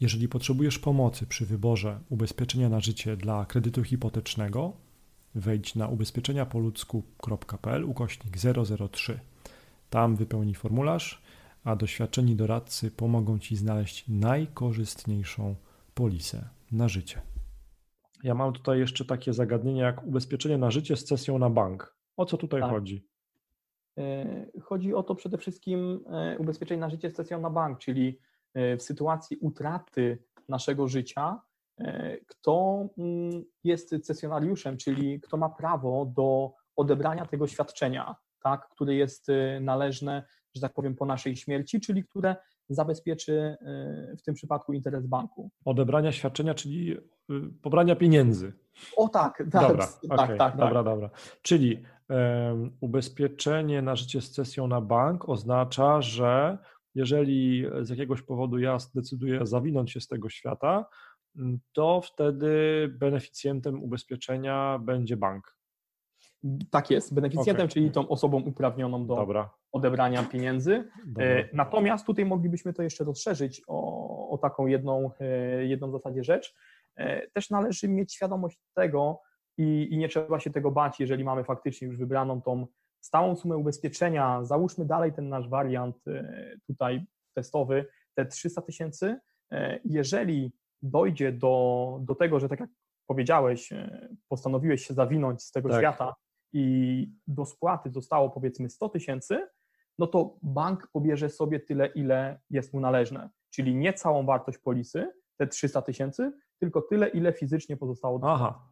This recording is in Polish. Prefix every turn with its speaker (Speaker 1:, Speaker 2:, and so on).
Speaker 1: Jeżeli potrzebujesz pomocy przy wyborze ubezpieczenia na życie dla kredytu hipotecznego, wejdź na ubezpieczeniapoludzku.pl ukośnik 003. Tam wypełnij formularz, a doświadczeni doradcy pomogą Ci znaleźć najkorzystniejszą polisę na życie. Ja mam tutaj jeszcze takie zagadnienie jak ubezpieczenie na życie z cesją na bank. O co tutaj tak. chodzi?
Speaker 2: E, chodzi o to przede wszystkim e, ubezpieczenie na życie z cesją na bank, czyli w sytuacji utraty naszego życia, e, kto mm, jest cesjonariuszem, czyli kto ma prawo do odebrania tego świadczenia, tak, które jest e, należne, że tak powiem, po naszej śmierci, czyli które zabezpieczy w tym przypadku interes banku.
Speaker 1: Odebrania świadczenia, czyli y, pobrania pieniędzy.
Speaker 2: O tak, tak.
Speaker 1: Dobra, tak, okay, tak, dobra, tak. dobra. Czyli um, ubezpieczenie na życie z cesją na bank oznacza, że jeżeli z jakiegoś powodu ja zdecyduję zawinąć się z tego świata, mm, to wtedy beneficjentem ubezpieczenia będzie bank.
Speaker 2: Tak jest, beneficjentem, okay. czyli tą osobą uprawnioną do Dobra. odebrania pieniędzy. Dobra. E, natomiast tutaj moglibyśmy to jeszcze rozszerzyć o, o taką jedną, e, jedną w zasadzie rzecz. E, też należy mieć świadomość tego i, i nie trzeba się tego bać, jeżeli mamy faktycznie już wybraną tą stałą sumę ubezpieczenia, załóżmy dalej ten nasz wariant e, tutaj testowy, te 300 tysięcy, e, jeżeli dojdzie do, do tego, że tak jak powiedziałeś, e, postanowiłeś się zawinąć z tego tak. świata i do spłaty zostało powiedzmy 100 tysięcy, no to bank pobierze sobie tyle, ile jest mu należne, czyli nie całą wartość polisy, te 300 tysięcy, tylko tyle, ile fizycznie pozostało do
Speaker 1: Aha,